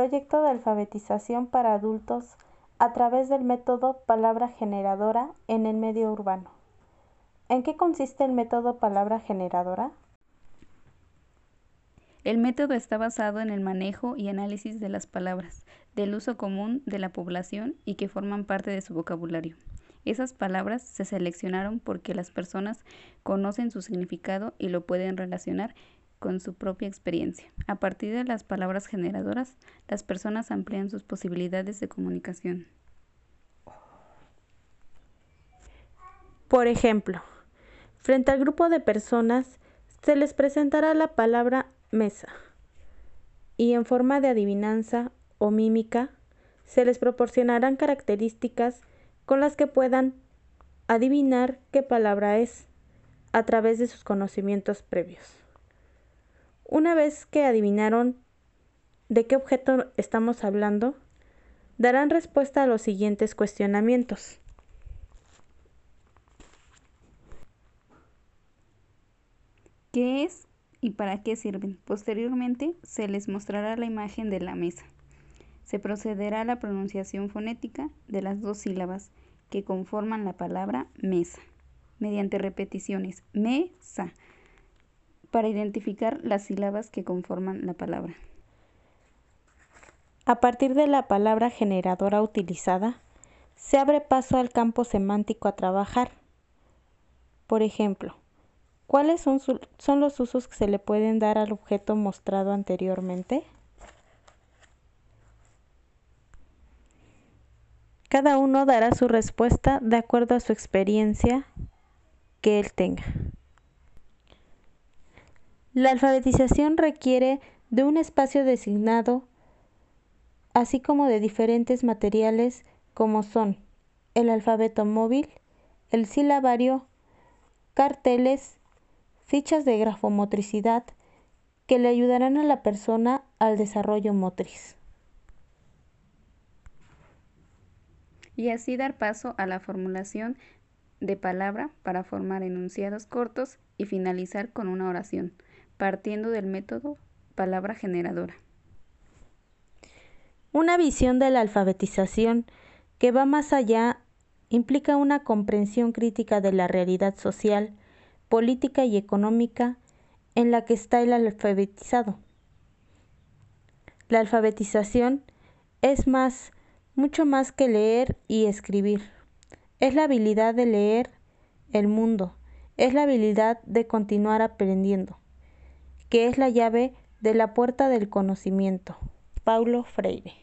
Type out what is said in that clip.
proyecto de alfabetización para adultos a través del método palabra generadora en el medio urbano. ¿En qué consiste el método palabra generadora? El método está basado en el manejo y análisis de las palabras, del uso común de la población y que forman parte de su vocabulario. Esas palabras se seleccionaron porque las personas conocen su significado y lo pueden relacionar con su propia experiencia. A partir de las palabras generadoras, las personas amplían sus posibilidades de comunicación. Por ejemplo, frente al grupo de personas se les presentará la palabra mesa y en forma de adivinanza o mímica se les proporcionarán características con las que puedan adivinar qué palabra es a través de sus conocimientos previos. Una vez que adivinaron de qué objeto estamos hablando, darán respuesta a los siguientes cuestionamientos. ¿Qué es y para qué sirven? Posteriormente se les mostrará la imagen de la mesa. Se procederá a la pronunciación fonética de las dos sílabas que conforman la palabra mesa, mediante repeticiones mesa para identificar las sílabas que conforman la palabra. A partir de la palabra generadora utilizada, se abre paso al campo semántico a trabajar. Por ejemplo, ¿cuáles son, los usos que se le pueden dar al objeto mostrado anteriormente? Cada uno dará su respuesta de acuerdo a su experiencia que él tenga. La alfabetización requiere de un espacio designado, así como de diferentes materiales como son el alfabeto móvil, el silabario, carteles, fichas de grafomotricidad que le ayudarán a la persona al desarrollo motriz. Y así dar paso a la formulación de palabra para formar enunciados cortos y finalizar con una oración partiendo del método palabra generadora. Una visión de la alfabetización que va más allá implica una comprensión crítica de la realidad social, política y económica en la que está el alfabetizado. La alfabetización es más, mucho más que leer y escribir. Es la habilidad de leer el mundo, es la habilidad de continuar aprendiendo que es la llave de la puerta del conocimiento. Paulo Freire.